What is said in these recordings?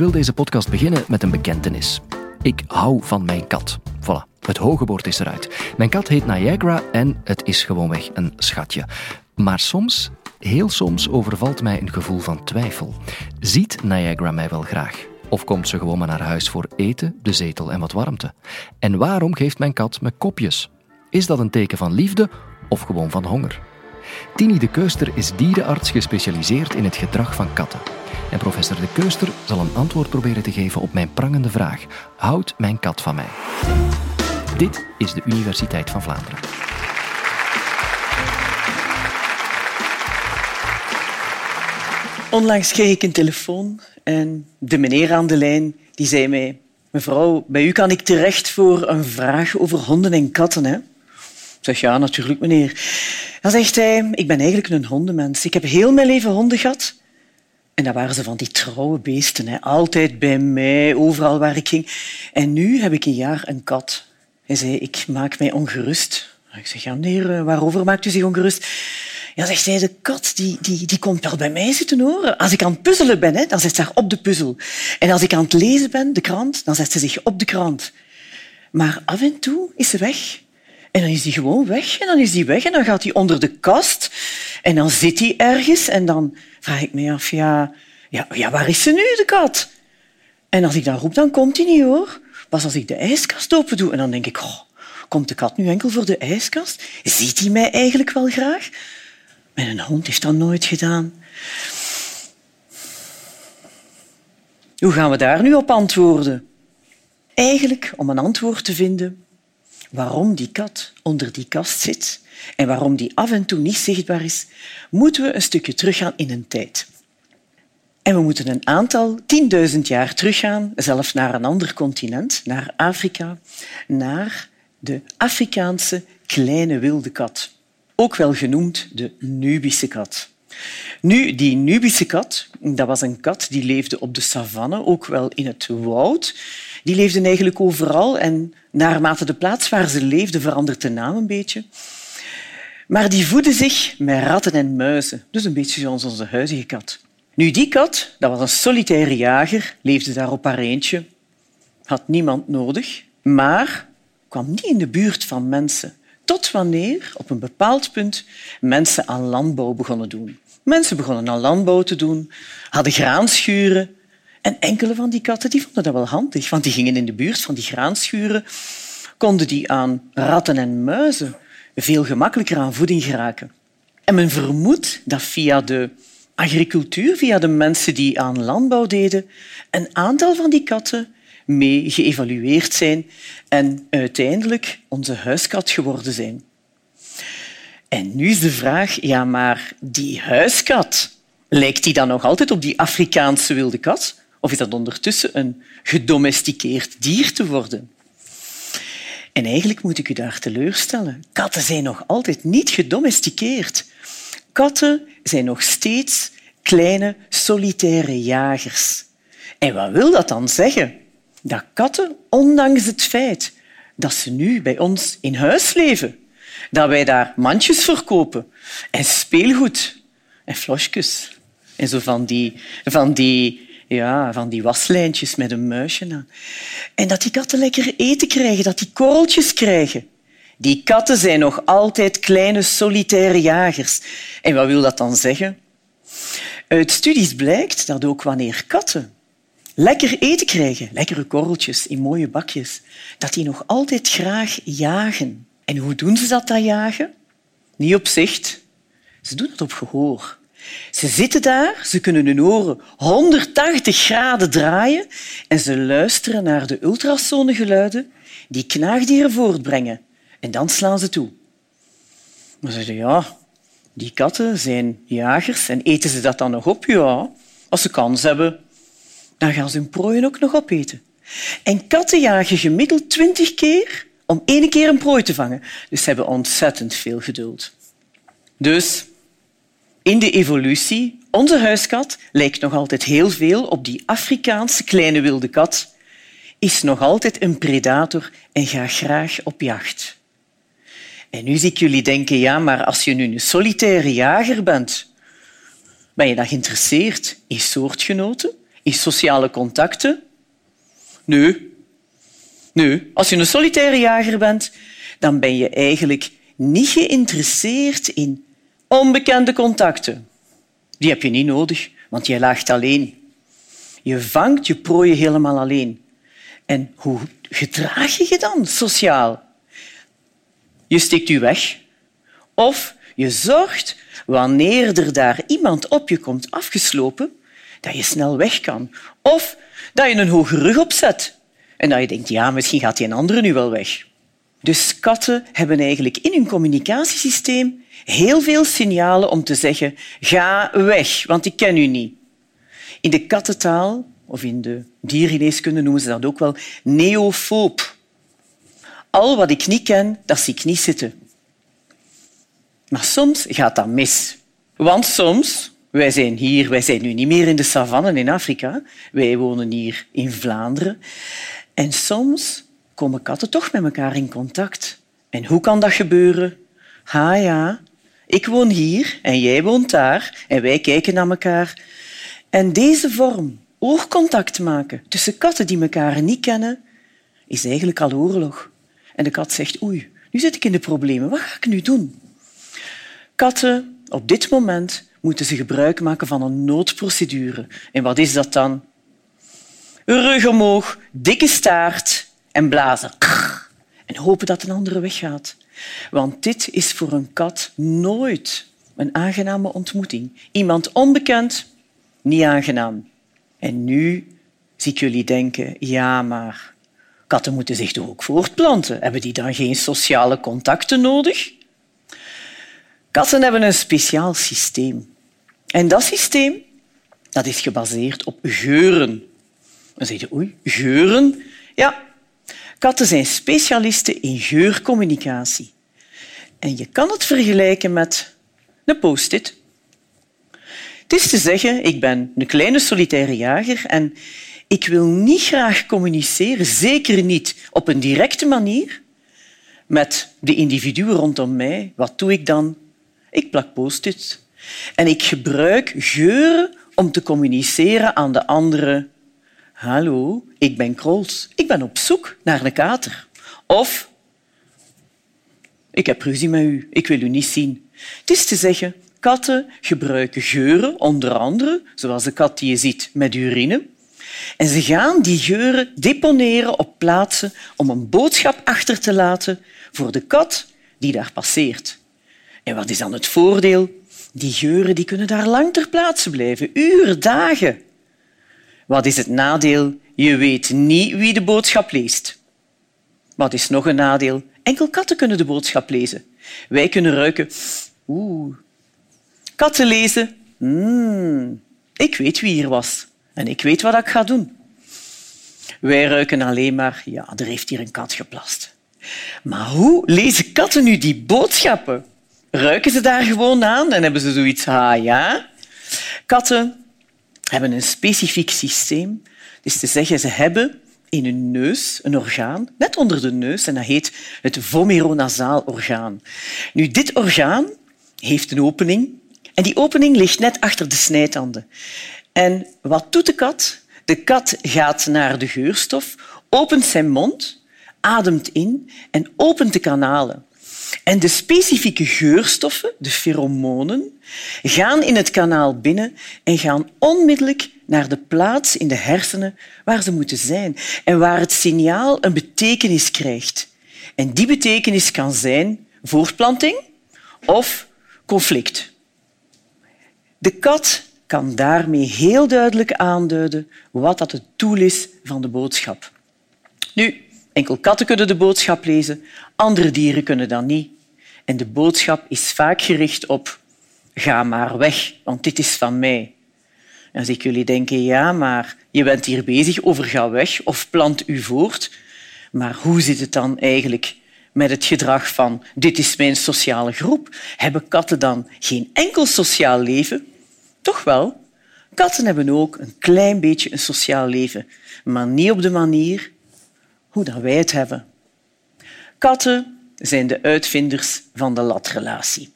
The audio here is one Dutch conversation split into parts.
wil deze podcast beginnen met een bekentenis. Ik hou van mijn kat. Voilà, het hoge bord is eruit. Mijn kat heet Niagara en het is gewoonweg een schatje. Maar soms, heel soms, overvalt mij een gevoel van twijfel. Ziet Niagara mij wel graag? Of komt ze gewoon maar naar huis voor eten, de zetel en wat warmte? En waarom geeft mijn kat me kopjes? Is dat een teken van liefde of gewoon van honger? Tini de Keuster is dierenarts gespecialiseerd in het gedrag van katten. En professor de Keuster zal een antwoord proberen te geven op mijn prangende vraag: houdt mijn kat van mij? Dit is de Universiteit van Vlaanderen. Onlangs kreeg ik een telefoon en de meneer aan de lijn die zei mij Mevrouw, bij u kan ik terecht voor een vraag over honden en katten. Hè? Ik zeg ja, natuurlijk, meneer. Dan zegt hij, ik ben eigenlijk een hondenmens. Ik heb heel mijn leven honden gehad. En dat waren ze van die trouwe beesten. Hè. Altijd bij mij, overal waar ik ging. En nu heb ik een jaar een kat. Hij zei, ik maak mij ongerust. Ik zeg, ja meneer, eh, waarover maakt u zich ongerust? Ja, zegt hij, de kat die, die, die komt wel bij mij zitten horen. Als ik aan het puzzelen ben, dan zit ze daar op de puzzel. En als ik aan het lezen ben, de krant, dan zet ze zich op de krant. Maar af en toe is ze weg. En dan is die gewoon weg. En dan is die weg en dan gaat hij onder de kast. En dan zit hij ergens. En dan vraag ik me af, ja, ja, ja, waar is ze nu, de kat? En als ik dan roep, dan komt hij niet, hoor. Pas als ik de ijskast open doe. En dan denk ik, komt de kat nu enkel voor de ijskast? Ziet hij mij eigenlijk wel graag? Mijn hond heeft dat nooit gedaan. Hoe gaan we daar nu op antwoorden? Eigenlijk, om een antwoord te vinden, waarom die kat onder die kast zit en waarom die af en toe niet zichtbaar is, moeten we een stukje teruggaan in een tijd. En we moeten een aantal tienduizend jaar teruggaan, zelfs naar een ander continent, naar Afrika, naar de Afrikaanse kleine wilde kat, ook wel genoemd de Nubische kat. Nu, die Nubische kat, dat was een kat die leefde op de savanne, ook wel in het woud. Die leefden eigenlijk overal en naarmate de plaats waar ze leefden verandert de naam een beetje. Maar die voedde zich met ratten en muizen, dus een beetje zoals onze huidige kat. Nu, die kat, dat was een solitaire jager, leefde daar op haar eentje, had niemand nodig, maar kwam niet in de buurt van mensen. Tot wanneer, op een bepaald punt, mensen aan landbouw begonnen doen. Mensen begonnen aan landbouw te doen, hadden graanschuren en enkele van die katten die vonden dat wel handig, want die gingen in de buurt van die graanschuren, konden die aan ratten en muizen veel gemakkelijker aan voeding geraken. En men vermoedt dat via de agricultuur, via de mensen die aan landbouw deden, een aantal van die katten mee geëvalueerd zijn en uiteindelijk onze huiskat geworden zijn. En nu is de vraag, ja, maar die huiskat, lijkt die dan nog altijd op die Afrikaanse wilde kat? Of is dat ondertussen een gedomesticeerd dier te worden? En eigenlijk moet ik u daar teleurstellen. Katten zijn nog altijd niet gedomesticeerd. Katten zijn nog steeds kleine, solitaire jagers. En wat wil dat dan zeggen? Dat katten, ondanks het feit dat ze nu bij ons in huis leven, dat wij daar mandjes verkopen en speelgoed en flosjes en zo van die, van die ja, van die waslijntjes met een muisje aan. En dat die katten lekker eten krijgen, dat die korreltjes krijgen. Die katten zijn nog altijd kleine solitaire jagers. En wat wil dat dan zeggen? Uit studies blijkt dat ook wanneer katten lekker eten krijgen, lekkere korreltjes in mooie bakjes, dat die nog altijd graag jagen. En hoe doen ze dat, jagen? Niet op zicht. Ze doen het op gehoor. Ze zitten daar, ze kunnen hun oren 180 graden draaien en ze luisteren naar de ultrasonegeluiden die knaagdieren voortbrengen. En dan slaan ze toe. Maar ze zeggen, ja, die katten zijn jagers en eten ze dat dan nog op? Ja, als ze kans hebben, dan gaan ze hun prooien ook nog opeten. En katten jagen gemiddeld twintig keer om één keer een prooi te vangen. Dus ze hebben ontzettend veel geduld. Dus in de evolutie, onze huiskat lijkt nog altijd heel veel op die Afrikaanse kleine wilde kat, is nog altijd een predator en gaat graag op jacht. En nu zie ik jullie denken, ja, maar als je nu een solitaire jager bent, ben je dan geïnteresseerd in soortgenoten, in sociale contacten? Nee. Nee. Als je een solitaire jager bent, dan ben je eigenlijk niet geïnteresseerd in onbekende contacten. Die heb je niet nodig, want jij laagt alleen. Je vangt je prooi helemaal alleen. En hoe gedraag je je dan sociaal? Je steekt je weg. Of je zorgt, wanneer er daar iemand op je komt afgeslopen, dat je snel weg kan. Of dat je een hoge rug opzet en dat je denkt, ja, misschien gaat die een andere nu wel weg. Dus katten hebben eigenlijk in hun communicatiesysteem heel veel signalen om te zeggen ga weg, want ik ken u niet. In de kattentaal, of in de diergeneeskunde noemen ze dat ook wel neofoob. Al wat ik niet ken, dat zie ik niet zitten. Maar soms gaat dat mis. Want soms, wij zijn hier, wij zijn nu niet meer in de savannen in Afrika, wij wonen hier in Vlaanderen. En soms komen katten toch met elkaar in contact. En hoe kan dat gebeuren? Ha ja, ik woon hier en jij woont daar en wij kijken naar elkaar. En deze vorm, oogcontact maken tussen katten die elkaar niet kennen, is eigenlijk al oorlog. En de kat zegt, oei, nu zit ik in de problemen, wat ga ik nu doen? Katten, op dit moment, moeten ze gebruik maken van een noodprocedure. En wat is dat dan? Rug omhoog, dikke staart en blazen. En hopen dat een andere weggaat. Want dit is voor een kat nooit een aangename ontmoeting. Iemand onbekend, niet aangenaam. En nu zie ik jullie denken, ja, maar katten moeten zich toch ook voortplanten? Hebben die dan geen sociale contacten nodig? Katten hebben een speciaal systeem. En dat systeem dat is gebaseerd op geuren. Dan zeg je, oei, geuren? Ja, katten zijn specialisten in geurcommunicatie. En je kan het vergelijken met een post-it. Het is te zeggen, ik ben een kleine solitaire jager en ik wil niet graag communiceren, zeker niet op een directe manier, met de individuen rondom mij. Wat doe ik dan? Ik plak post-its. En ik gebruik geuren om te communiceren aan de anderen. Hallo, ik ben Krols. Ik ben op zoek naar een kater. Of ik heb ruzie met u, ik wil u niet zien. Het is te zeggen, katten gebruiken geuren, onder andere, zoals de kat die je ziet met urine. En ze gaan die geuren deponeren op plaatsen om een boodschap achter te laten voor de kat die daar passeert. En wat is dan het voordeel? Die geuren die kunnen daar lang ter plaatse blijven, uren, dagen. Wat is het nadeel? Je weet niet wie de boodschap leest. Wat is nog een nadeel? Enkel katten kunnen de boodschap lezen. Wij kunnen ruiken. Oeh. Katten lezen. Mm, ik weet wie hier was en ik weet wat ik ga doen. Wij ruiken alleen maar. Ja, er heeft hier een kat geplast. Maar hoe lezen katten nu die boodschappen? Ruiken ze daar gewoon aan en hebben ze zoiets? Ah ja. Katten hebben een specifiek systeem. Dus te zeggen, ze hebben in hun neus een orgaan, net onder de neus, en dat heet het vomeronasaal orgaan. Nu, dit orgaan heeft een opening en die opening ligt net achter de snijtanden. En wat doet de kat? De kat gaat naar de geurstof, opent zijn mond, ademt in en opent de kanalen. En de specifieke geurstoffen, de pheromonen, gaan in het kanaal binnen en gaan onmiddellijk naar de plaats in de hersenen waar ze moeten zijn en waar het signaal een betekenis krijgt. En die betekenis kan zijn voortplanting of conflict. De kat kan daarmee heel duidelijk aanduiden wat dat het doel is van de boodschap. Nu, enkel katten kunnen de boodschap lezen, andere dieren kunnen dat niet. En de boodschap is vaak gericht op ga maar weg, want dit is van mij. En als ik jullie denken, ja, maar je bent hier bezig over ga weg of plant u voort. Maar hoe zit het dan eigenlijk met het gedrag van dit is mijn sociale groep? Hebben katten dan geen enkel sociaal leven? Toch wel. Katten hebben ook een klein beetje een sociaal leven, maar niet op de manier hoe dat wij het hebben. Katten zijn de uitvinders van de latrelatie.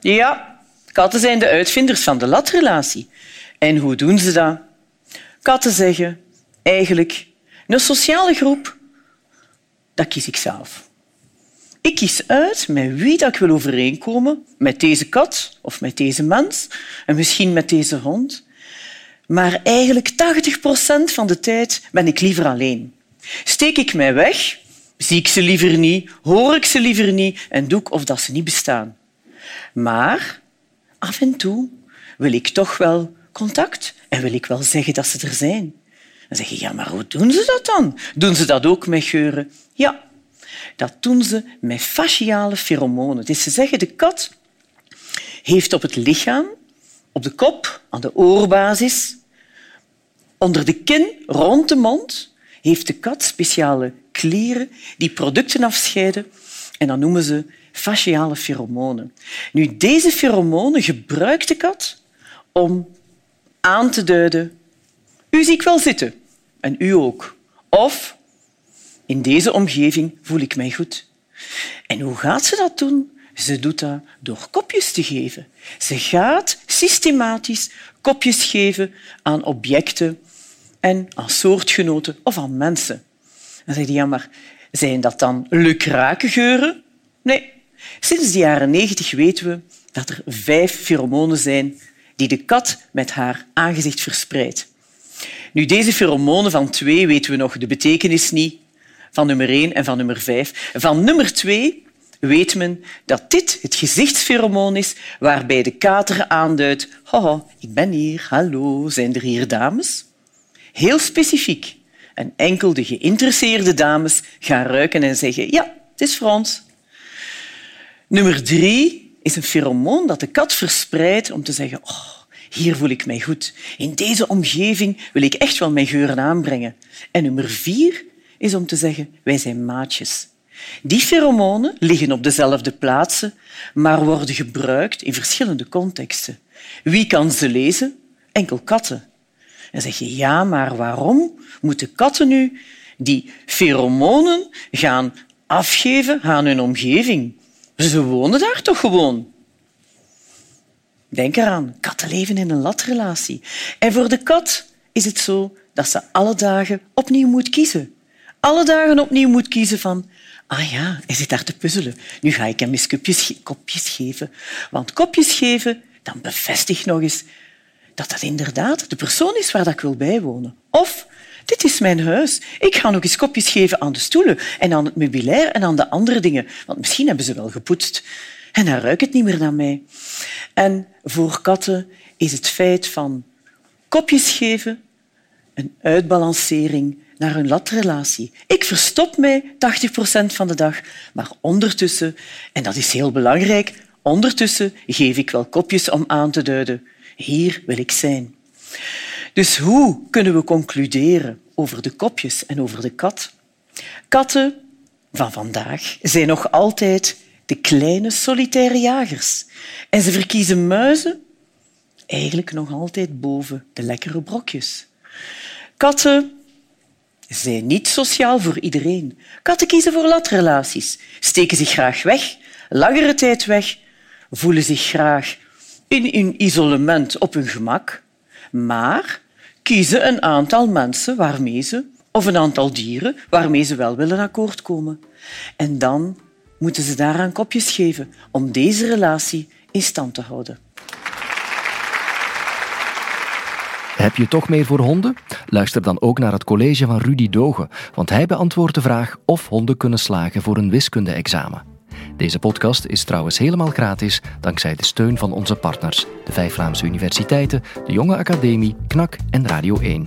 Ja, katten zijn de uitvinders van de latrelatie. En hoe doen ze dat? Katten zeggen, eigenlijk, een sociale groep, dat kies ik zelf. Ik kies uit met wie dat ik wil overeenkomen, met deze kat of met deze mens en misschien met deze hond. Maar eigenlijk 80 procent van de tijd ben ik liever alleen. Steek ik mij weg, zie ik ze liever niet, hoor ik ze liever niet en doe ik of dat ze niet bestaan. Maar af en toe wil ik toch wel contact en wil ik wel zeggen dat ze er zijn. Dan zeg je, ja, maar hoe doen ze dat dan? Doen ze dat ook met geuren? Ja, dat doen ze met fasciale pheromonen. Dus ze zeggen, de kat heeft op het lichaam, op de kop, aan de oorbasis, onder de kin, rond de mond, heeft de kat speciale klieren die producten afscheiden en dat noemen ze fasciale pheromonen. Nu, deze pheromonen gebruikt de kat om aan te duiden u zie ik wel zitten en u ook. Of in deze omgeving voel ik mij goed. En hoe gaat ze dat doen? Ze doet dat door kopjes te geven. Ze gaat systematisch kopjes geven aan objecten en aan soortgenoten of aan mensen. Dan zeg je, ja, maar zijn dat dan lukrake geuren? Nee. Sinds de jaren negentig weten we dat er vijf pheromonen zijn die de kat met haar aangezicht verspreidt. Nu, deze pheromonen van twee weten we nog de betekenis niet, van nummer één en van nummer vijf. Van nummer twee weet men dat dit het gezichtspheromoon is waarbij de kater aanduidt ik ben hier, hallo, zijn er hier dames? Heel specifiek. En enkel de geïnteresseerde dames gaan ruiken en zeggen ja, het is voor ons. Nummer drie is een pheromoon dat de kat verspreidt om te zeggen oh, hier voel ik mij goed. In deze omgeving wil ik echt wel mijn geuren aanbrengen. En nummer vier is om te zeggen, wij zijn maatjes. Die pheromonen liggen op dezelfde plaatsen, maar worden gebruikt in verschillende contexten. Wie kan ze lezen? Enkel katten. En zeg je, ja, maar waarom moeten katten nu die pheromonen gaan afgeven aan hun omgeving? Ze wonen daar toch gewoon? Denk eraan, katten leven in een latrelatie. En voor de kat is het zo dat ze alle dagen opnieuw moet kiezen. Alle dagen opnieuw moet kiezen van ah ja, hij zit daar te puzzelen. Nu ga ik hem eens kopjes, kopjes geven. Want kopjes geven, dan bevestig nog eens dat dat inderdaad de persoon is waar dat ik wil bijwonen. Of dit is mijn huis. Ik ga nog eens kopjes geven aan de stoelen en aan het meubilair en aan de andere dingen. Want misschien hebben ze wel gepoetst. En dan ruikt het niet meer naar mij. En voor katten is het feit van kopjes geven een uitbalancering naar hun latrelatie. Ik verstop mij 80 procent van de dag, maar ondertussen, en dat is heel belangrijk, ondertussen geef ik wel kopjes om aan te duiden. Hier wil ik zijn. Dus hoe kunnen we concluderen over de kopjes en over de kat? Katten van vandaag zijn nog altijd de kleine solitaire jagers. En ze verkiezen muizen eigenlijk nog altijd boven de lekkere brokjes. Katten zijn niet sociaal voor iedereen. Katten kiezen voor latrelaties, steken zich graag weg, langere tijd weg, voelen zich graag in hun isolement op hun gemak, maar kiezen een aantal mensen waarmee ze, of een aantal dieren waarmee ze wel willen akkoord komen. En dan moeten ze daaraan kopjes geven om deze relatie in stand te houden. Heb je toch meer voor honden? Luister dan ook naar het college van Rudy Dogen, want hij beantwoordt de vraag of honden kunnen slagen voor een wiskunde-examen. Deze podcast is trouwens helemaal gratis dankzij de steun van onze partners, de vijf Vlaamse universiteiten, de Jonge Academie, KNAK en Radio 1.